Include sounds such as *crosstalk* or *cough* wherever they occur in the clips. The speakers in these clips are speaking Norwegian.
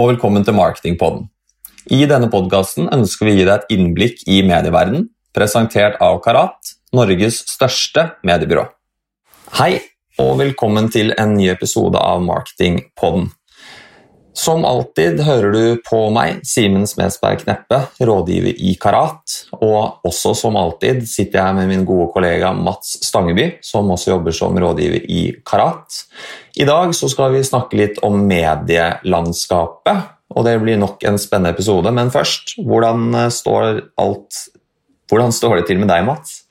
Og velkommen til Marketingpodden. I denne podkasten ønsker vi å gi deg et innblikk i medieverdenen, presentert av Karat, Norges største mediebyrå. Hei, og velkommen til en ny episode av Marketingpodden. Som alltid hører du på meg, Simen Smedsberg Kneppe, rådgiver i Karat. Og også som alltid sitter jeg med min gode kollega Mats Stangeby, som også jobber som rådgiver i Karat. I dag skal vi snakke litt om medielandskapet, og det blir nok en spennende episode. Men først, hvordan står, alt, hvordan står det til med deg, Mats?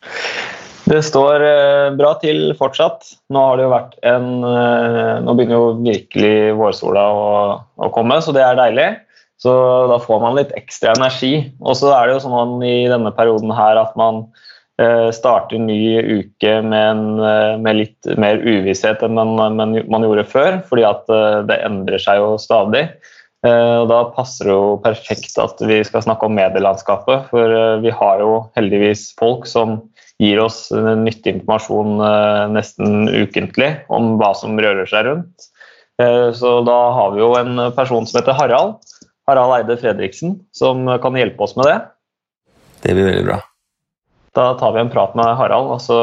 Det står eh, bra til fortsatt. Nå har det jo vært en eh, Nå begynner jo virkelig vårsola å, å, komme, så det er deilig. Så da får man litt ekstra energi. Og så er det jo sånn i denne perioden her at man eh, starter ny uke med, en, med litt mer uvisshet enn man, man, gjorde før, fordi at det endrer seg jo stadig. Og Da passer det jo perfekt at vi skal snakke om medielandskapet, for vi har jo heldigvis folk som gir oss nyttig informasjon eh, nesten ukentlig om hva som rører seg rundt. Eh, så da har vi jo en person som heter Harald. Harald Eide Fredriksen, som kan hjelpe oss med det. Det blir veldig bra. Da tar vi en prat med Harald, og så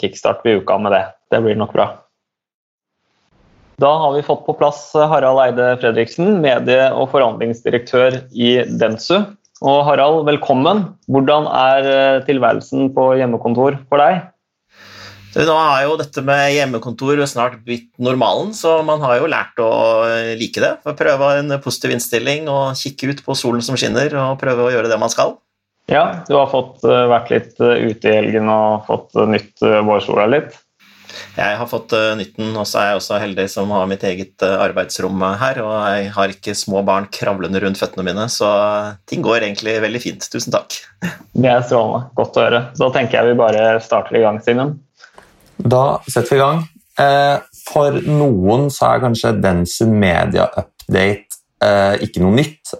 kickstarter vi uka med det. Det blir nok bra. Da har vi fått på plass Harald Eide Fredriksen, medie- og forhandlingsdirektør i Densu. Og Harald, velkommen. Hvordan er eh, tilværelsen på hjemmekontor for deg? Nå er jo dette med hjemmekontor snart blitt normalen, så man har jo lært å like det. Prøve en positiv innstilling og kikke ut på solen som skinner og prøve å gjøre det man skal. Ja, du har fått eh, vært litt eh, ute i helgen og fått nytt vårsola litt? Jeg har fått uh, nytten, og så er jeg også heldig som har mitt eget uh, arbeidsrom her. Og jeg har ikke små barn kravlende rundt føttene mine, så ting går egentlig veldig fint. Tusen takk. Det er strålende. Godt å høre. Da tenker jeg vi bare starter i gang, Simen. Da setter vi i gang. Eh, for noen så er kanskje Densum Media Update ikke noe nytt.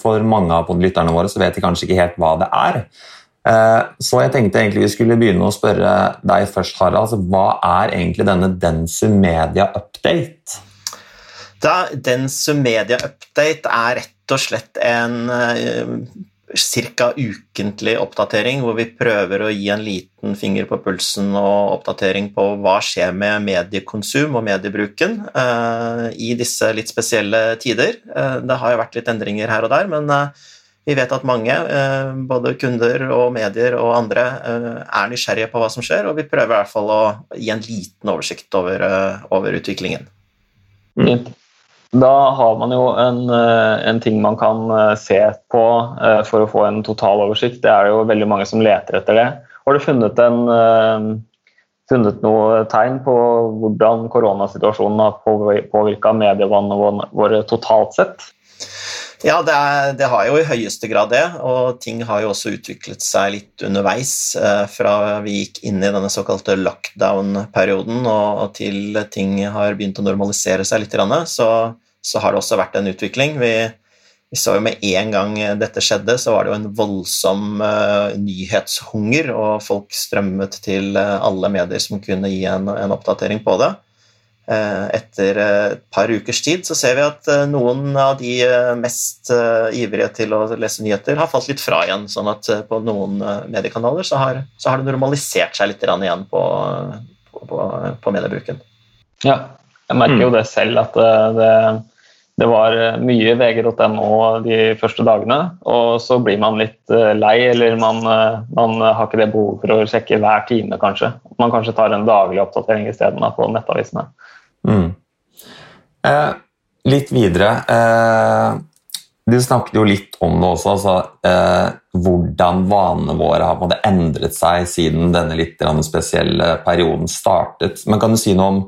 For mange av lytterne våre så vet de kanskje ikke helt hva det er. Eh, så jeg tenkte egentlig vi skulle begynne å spørre deg først, Harald. Altså, hva er egentlig denne Densu Media Update? Da, Densu Media Update er rett og slett en uh, ca. ukentlig oppdatering hvor vi prøver å gi en liten finger på pulsen og oppdatering på hva skjer med mediekonsum og mediebruken uh, i disse litt spesielle tider. Uh, det har jo vært litt endringer her og der, men uh, vi vet at mange, eh, både kunder og medier og andre, eh, er nysgjerrige på hva som skjer, og vi prøver i hvert fall å gi en liten oversikt over, eh, over utviklingen. Mm. Da har man jo en, en, ting man kan se på for å få en total oversikt. Det er jo veldig mange som leter etter det. Har du funnet, en, funnet noe tegn på hvordan koronasituasjonen har påvirka medievanene våre totalt sett? Ja, det, er, det, har jo i høyeste grad det, og ting har jo også utviklet seg litt underveis. Eh, fra vi gikk inn i denne såkalte lockdown-perioden og, til ting har begynt å normalisere seg litt, så, så har det også vært en utvikling. Vi, vi, så jo med en gang dette skjedde, så var det jo en voldsom uh, nyhetshunger, og folk strømmet til uh, alle medier som kunne gi en, en oppdatering på det. Eh, etter eh, et par ukers tid så ser vi at eh, noen av de mest ivrige til å lese nyheter har falt litt fra igjen. Sånn at på noen mediekanaler så har, så har det normalisert seg litt igjen på, på, på, mediebruken. Ja, jeg merker jo mm. det selv at det, det var mye vg.no de første dagene. Og så blir man litt lei, eller man, man har ikke det behovet for å sjekke hver time, kanskje. Man kanskje tar en daglig oppdatering isteden på nettavisene. Mm. Eh, litt videre eh, Du snakket jo litt om det også, altså, eh, hvordan vanene våre har endret seg siden denne litt spesielle perioden startet. Men kan du si noe om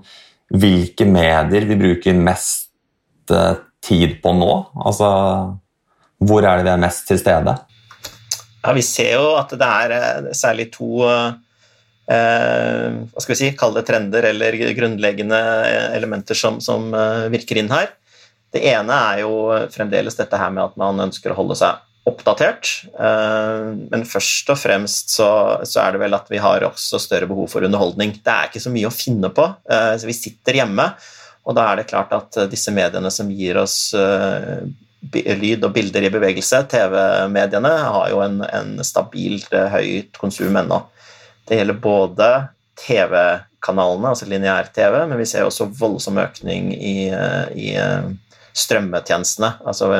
hvilke medier vi bruker mest eh, tid på nå? Altså, hvor er det vi er mest til stede? Ja, Vi ser jo at det er eh, særlig to uh hva skal vi si, kalle det trender eller grunnleggende elementer som, som eh, virker inn her. Det ene er jo fremdeles dette her med at man ønsker å holde seg oppdatert. Eh, men først og fremst så, så, er det vel at vi har også større behov for underholdning. Det er ikke så mye å finne på. Eh, vi sitter hjemme Og da er det klart at disse mediene som gir oss lyd og bilder i bevegelse, TV-mediene, har jo en, en stabilt høyt konsum ennå. Det gjelder både TV-kanalene, altså lineær-TV, men vi ser også voldsom økning i, i strømmetjenestene, altså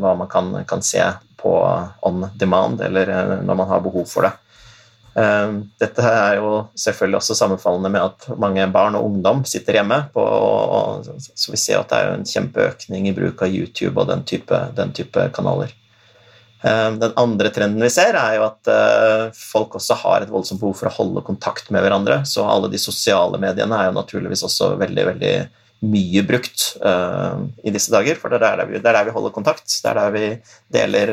hva man kan, kan se på on demand, eller når man har behov for det. Dette er jo selvfølgelig også sammenfallende med at mange barn og ungdom sitter hjemme. På, så vi ser at det er en kjempeøkning i bruk av YouTube og den type, den type kanaler. Ehm, den andre trenden vi ser, er jo at eh, folk også har et voldsomt behov for å holde kontakt med hverandre. Så alle de sosiale mediene er jo naturligvis også veldig, veldig mye brukt uh, i disse dager. For det er der vi, det er der vi holder kontakt. Det er der vi deler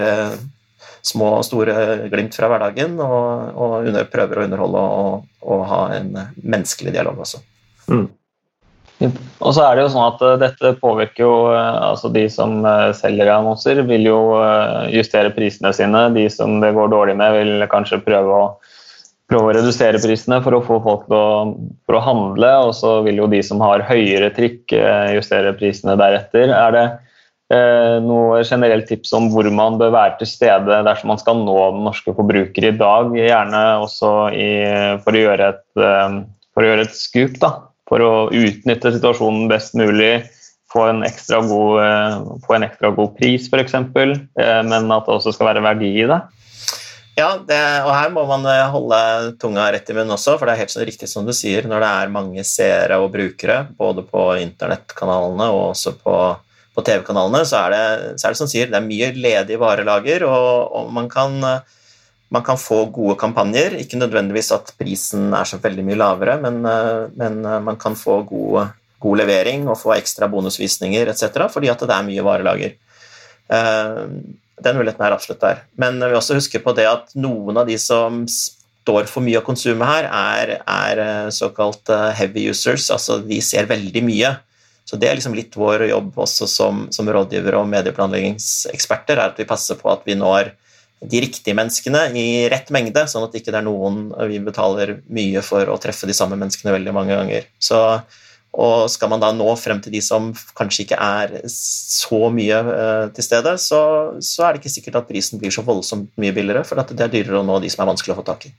små og store glimt fra hverdagen, og, og under, prøver å underholde og, og, ha en menneskelig dialog også. Mm. Og så er det jo sånn at uh, Dette påvirker jo uh, altså De som uh, selger annonser, vil jo justere prisene sine. De som det går dårlig med, vil kanskje prøve å, prøve å redusere prisene for å få folk til å, for å handle. Og så vil jo de som har høyere trikk, justere prisene deretter. Er det, Eh, noe generelt tips om hvor man bør være til stede dersom man skal nå den norske forbruker i dag. Gjerne også i, for, å gjøre et, eh, for et skup, da. For å utnytte situasjonen best mulig. Få en ekstra god, eh, få en ekstra god pris, f.eks., men at det også skal være verdi i det. Ja, det, og her må man holde tunga rett i munnen også, for det er helt riktig som du sier. Når det er mange seere og brukere, både på internettkanalene og også på på TV-kanalene, så, så, er det som sier, det er mye ledig varelager, og, og man, kan, man, kan, få gode kampanjer. Ikke nødvendigvis at prisen er så veldig mye lavere, men, men man kan få god, god, levering og få ekstra bonusvisninger etc. fordi at det er mye varelager. Eh, den muligheten er absolutt der. Men vi også husker på det at noen av de som står for mye av konsumet her, er, er såkalt heavy users, altså de ser veldig mye. Så det er liksom litt vår jobb også som, som rådgivere og medieplanleggingseksperter, er at vi passer på at vi når de riktige menneskene i rett mengde, sånn at det ikke er noen vi betaler mye for å treffe de samme menneskene veldig mange ganger. Så, og skal man da nå frem til de som kanskje ikke er så mye uh, til stede, så, så, er det ikke sikkert at prisen blir så voldsomt mye billigere, for det er dyrere å nå de som er vanskelig å få tak i.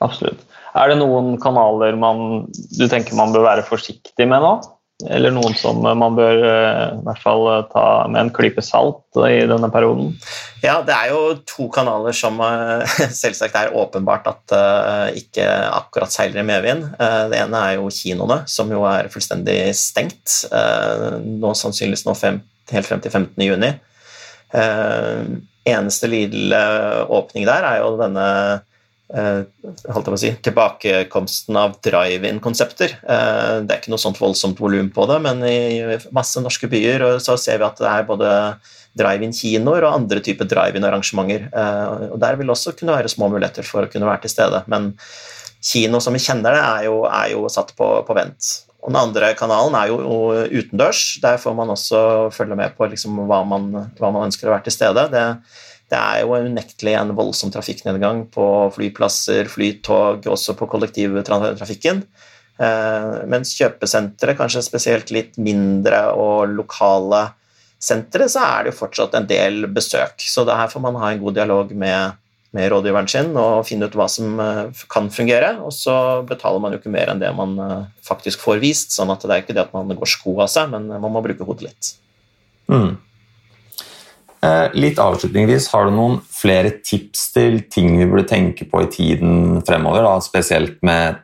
Absolutt. Er det noen kanaler man, du tenker man bør være forsiktig med nå? Eller noen som man bør eh, i hvert fall eh, ta med en klype salt i denne perioden? Ja, det er jo to kanaler som eh, *laughs* selvsagt er åpenbart at ikke akkurat seiler i medvind. Det ene er jo kinoene, som jo er fullstendig stengt. Nå sannsynligvis nå fem, helt frem til 15. juni. Eneste lille åpning der er jo denne Eh, holdt jeg å si, tilbakekomsten av drive-in-konsepter. Eh, det er ikke noe sånt voldsomt volum på det, men i masse norske byer så ser vi at det er både drive-in-kinoer og andre typer drive-in-arrangementer. Eh, og Der vil også kunne være små muligheter for å kunne være til stede. Men kino som vi kjenner det, er jo, er jo satt på, på, vent. Og Den andre kanalen er jo utendørs. Der får man også følge med på liksom hva, man, hva, man, ønsker å være til stede. Det det er jo unektelig en voldsom trafikknedgang på flyplasser, flytog, også på kollektivtrafikken. Eh, mens kjøpesentre, kanskje spesielt litt mindre og lokale sentre, så er det jo fortsatt en del besøk. Så det her får man ha en god dialog med, med rådgiveren sin og finne ut hva som eh, kan fungere. Og så betaler man jo ikke mer enn det man eh, faktisk får vist, sånn at det er ikke det at man går sko av seg, men man må bruke hodet litt. Mm. Eh, litt avslutningsvis, har du noen flere tips til ting vi burde tenke på i tiden fremover? Da? Spesielt med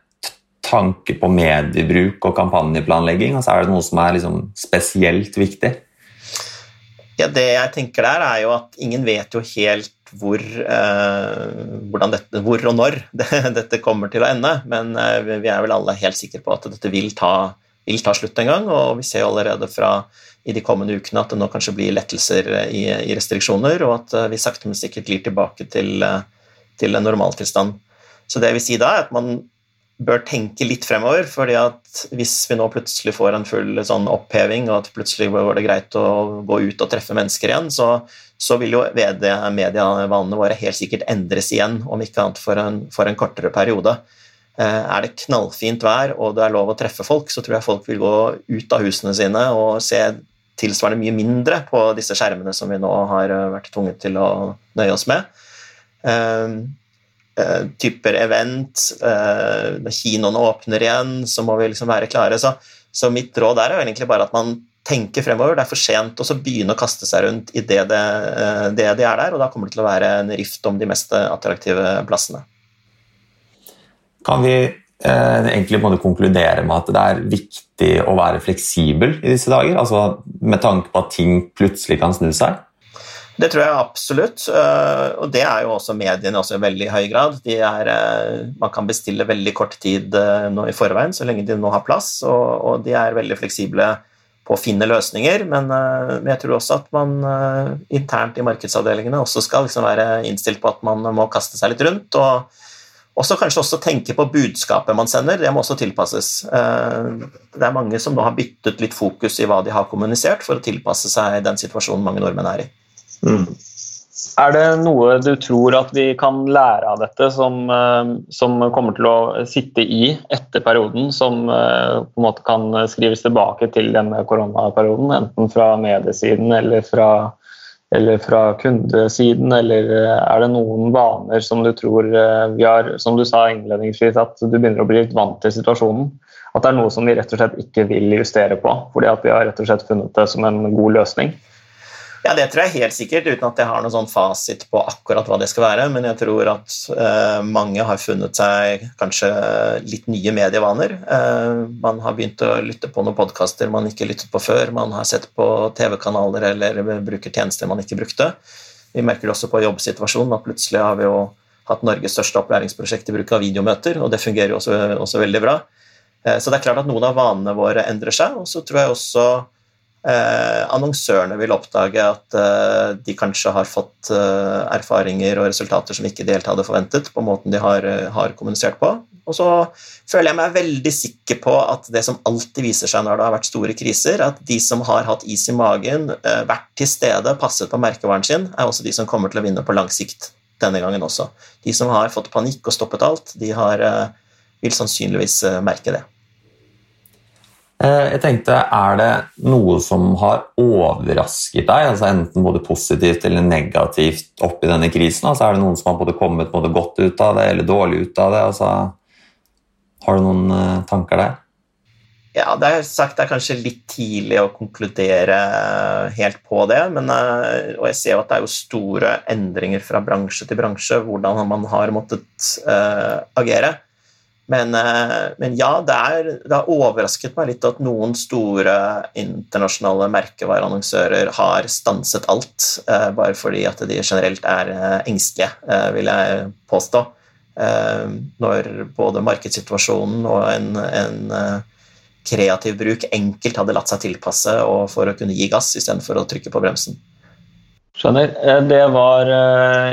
tanke på mediebruk og kampanjeplanlegging? Altså, er det noe som er liksom spesielt viktig? Ja, Det jeg tenker der, er jo at ingen vet jo helt hvor, eh, dette, hvor og når det, *laughs* dette kommer til å ende. Men eh, vi er vel alle helt sikre på at dette vil ta, vil ta slutt en gang. Og vi ser allerede fra i de kommende ukene at det nå kanskje blir lettelser i, i restriksjoner, og at eh, vi sakte, men sikkert glir tilbake til, eh, til en normaltilstand. Så det jeg vil si da er at man bør tenke litt fremover, fordi at hvis vi nå plutselig får en full sånn oppheving, og at plutselig går det greit å gå ut og treffe mennesker igjen, så, så vil jo medievanene våre helt sikkert endres igjen, om ikke annet for en, for en kortere periode. Er det knallfint vær og det er lov å treffe folk, så tror jeg folk vil gå ut av husene sine og se tilsvarende mye mindre på disse skjermene som vi nå har vært tvunget til å nøye oss med. typer event, når kinoene åpner igjen, så må vi liksom være klare. Så, så mitt råd er jo egentlig bare at man tenker fremover. Det er for sent å begynne å kaste seg rundt i det, eh, det, de er der, og da kommer det til å være en rift om de mest attraktive plassene. Kan vi eh, egentlig på konkludere med at det er viktig å være fleksibel i disse dager? Altså Med tanke på at ting plutselig kan snu seg? Det tror jeg absolutt, eh, og det er jo også mediene også i veldig høy grad. Er, eh, man kan bestille veldig kort tid nå i forveien, så lenge de nå har plass, og, de er veldig fleksible på å finne løsninger, men, eh, jeg tror også at man eh, internt i markedsavdelingene også skal liksom være innstilt på at man må kaste seg litt rundt. og også kanskje også tenke på budskapet man sender. Det må også tilpasses. Eh, det er mange som nå har byttet litt fokus i hva de har kommunisert, for å tilpasse seg den situasjonen mange nordmenn er i. Mm. Er det noe du tror at vi kan lære av dette, som, eh, som kommer til å sitte i etter perioden, som eh, på en måte kan skrives tilbake til denne koronaperioden, enten fra mediesiden eller fra, eller fra kundesiden, eller eh, er det noen vaner som du tror vi har Som du sa innledningsvis, at du begynner å bli litt vant til situasjonen. At det er noe som vi rett og slett ikke vil justere på, fordi at vi har rett og slett funnet det som en god løsning. Ja, det tror jeg helt sikkert, uten at jeg har noen sånn fasit på akkurat hva det skal være. Men jeg tror at eh, mange har funnet seg kanskje litt nye medievaner. Eh, man har begynt å lytte på noen podkaster man ikke lyttet på før. Man har sett på TV-kanaler eller bruker tjenester man ikke brukte. Vi merker det også på jobbsituasjonen at plutselig har vi jo hatt Norges største opplæringsprosjekt i bruk av videomøter, og det fungerer jo også, også veldig bra. Eh, så det er klart at noen av vanene våre endrer seg, og så tror jeg også annonsørene vil oppdage at eh, de kanskje har fått eh, erfaringer og resultater som ikke de helt hadde forventet, på måten de har, eh, har, kommunisert på. Og så føler jeg meg veldig sikker på at det som alltid viser seg når det har vært store kriser, at de som har hatt is i magen, eh, vært til stede, passet på merkevaren sin, er også de som kommer til å vinne på lang sikt denne gangen også. De som har fått panikk og stoppet alt, de har, eh, vil sannsynligvis merke det. Eh, jeg tenkte, Er det noe som har overrasket deg, altså enten både positivt eller negativt oppi denne krisen? Altså er det noen som har både kommet både godt ut av det eller dårlig ut av det? Altså, har du noen uh, tanker der? Ja, det er sagt det er kanskje litt tidlig å konkludere helt på det. Men, uh, og jeg ser jo at det er jo store endringer fra bransje til bransje hvordan man har måttet uh, agere. Men, eh, men ja, det, er, det, har overrasket meg litt at noen store internasjonale merkevareannonsører har stanset alt, eh, bare fordi at de generelt er eh, engstelige, vil jeg påstå. Når både markedssituasjonen og en, en kreativ bruk enkelt hadde latt seg tilpasse og for å kunne gi gass istedenfor å trykke på bremsen. Skjønner. Det var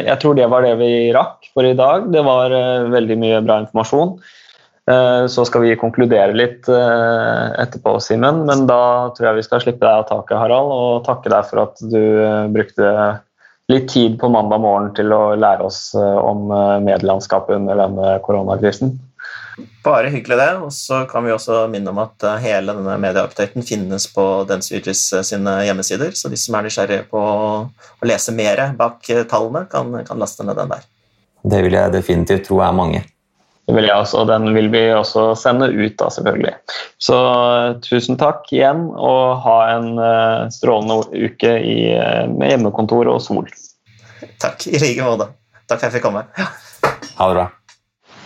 Jeg tror det var det vi rakk for i dag. Det var veldig mye bra informasjon. Eh, så skal vi konkludere litt eh, etterpå, Simen. Men da tror jeg vi skal slippe deg av taket, Harald, og takke deg for at du eh, brukte litt tid på mandag morgen til å lære oss om medielandskapet under denne koronakrisen. Bare hyggelig, det. Og så kan vi også minne om at hele denne medieupdaten finnes på Denswitches sine hjemmesider, så de som er nysgjerrige på å lese mer bak tallene, kan, kan laste ned den der. Det vil jeg definitivt tro er mange. Det vil jeg også, og den vil vi også sende ut, da, selvfølgelig. Så tusen takk igjen, og ha en uh, strålende uke i, med hjemmekontor og sol. Takk i like måte. Takk for at jeg fikk komme. Ja. Ha det bra.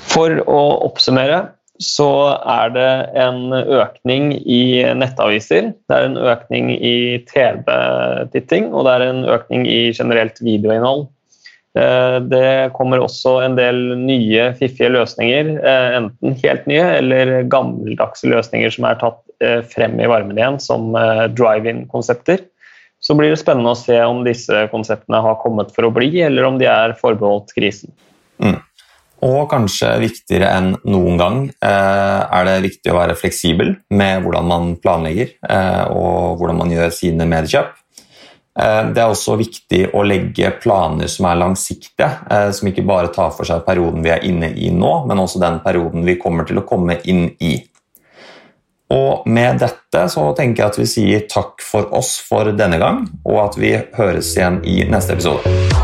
For å oppsummere så er det en økning i nettaviser, det er en økning i TV-titting, og det er en økning i generelt videoinnhold. Eh, det kommer også en del nye, fiffige løsninger. Eh, enten helt nye eller gammeldagse løsninger som er tatt eh, frem i varmen igjen, som drive-in-konsepter. Så blir det spennende å se om disse konseptene har kommet for å bli, eller om de er forbeholdt krisen. Mm. Og kanskje viktigere enn noen gang er det viktig å være fleksibel med hvordan man planlegger og hvordan man gjør sine mediekjøp. Eh, det er også viktig å legge planer som er langsiktige, eh, som ikke bare tar for seg perioden vi er inne i nå, men også den perioden vi kommer til å komme inn i. Og med dette så tenker jeg at vi sier takk for oss for denne gang, og at vi høres igjen i neste episode.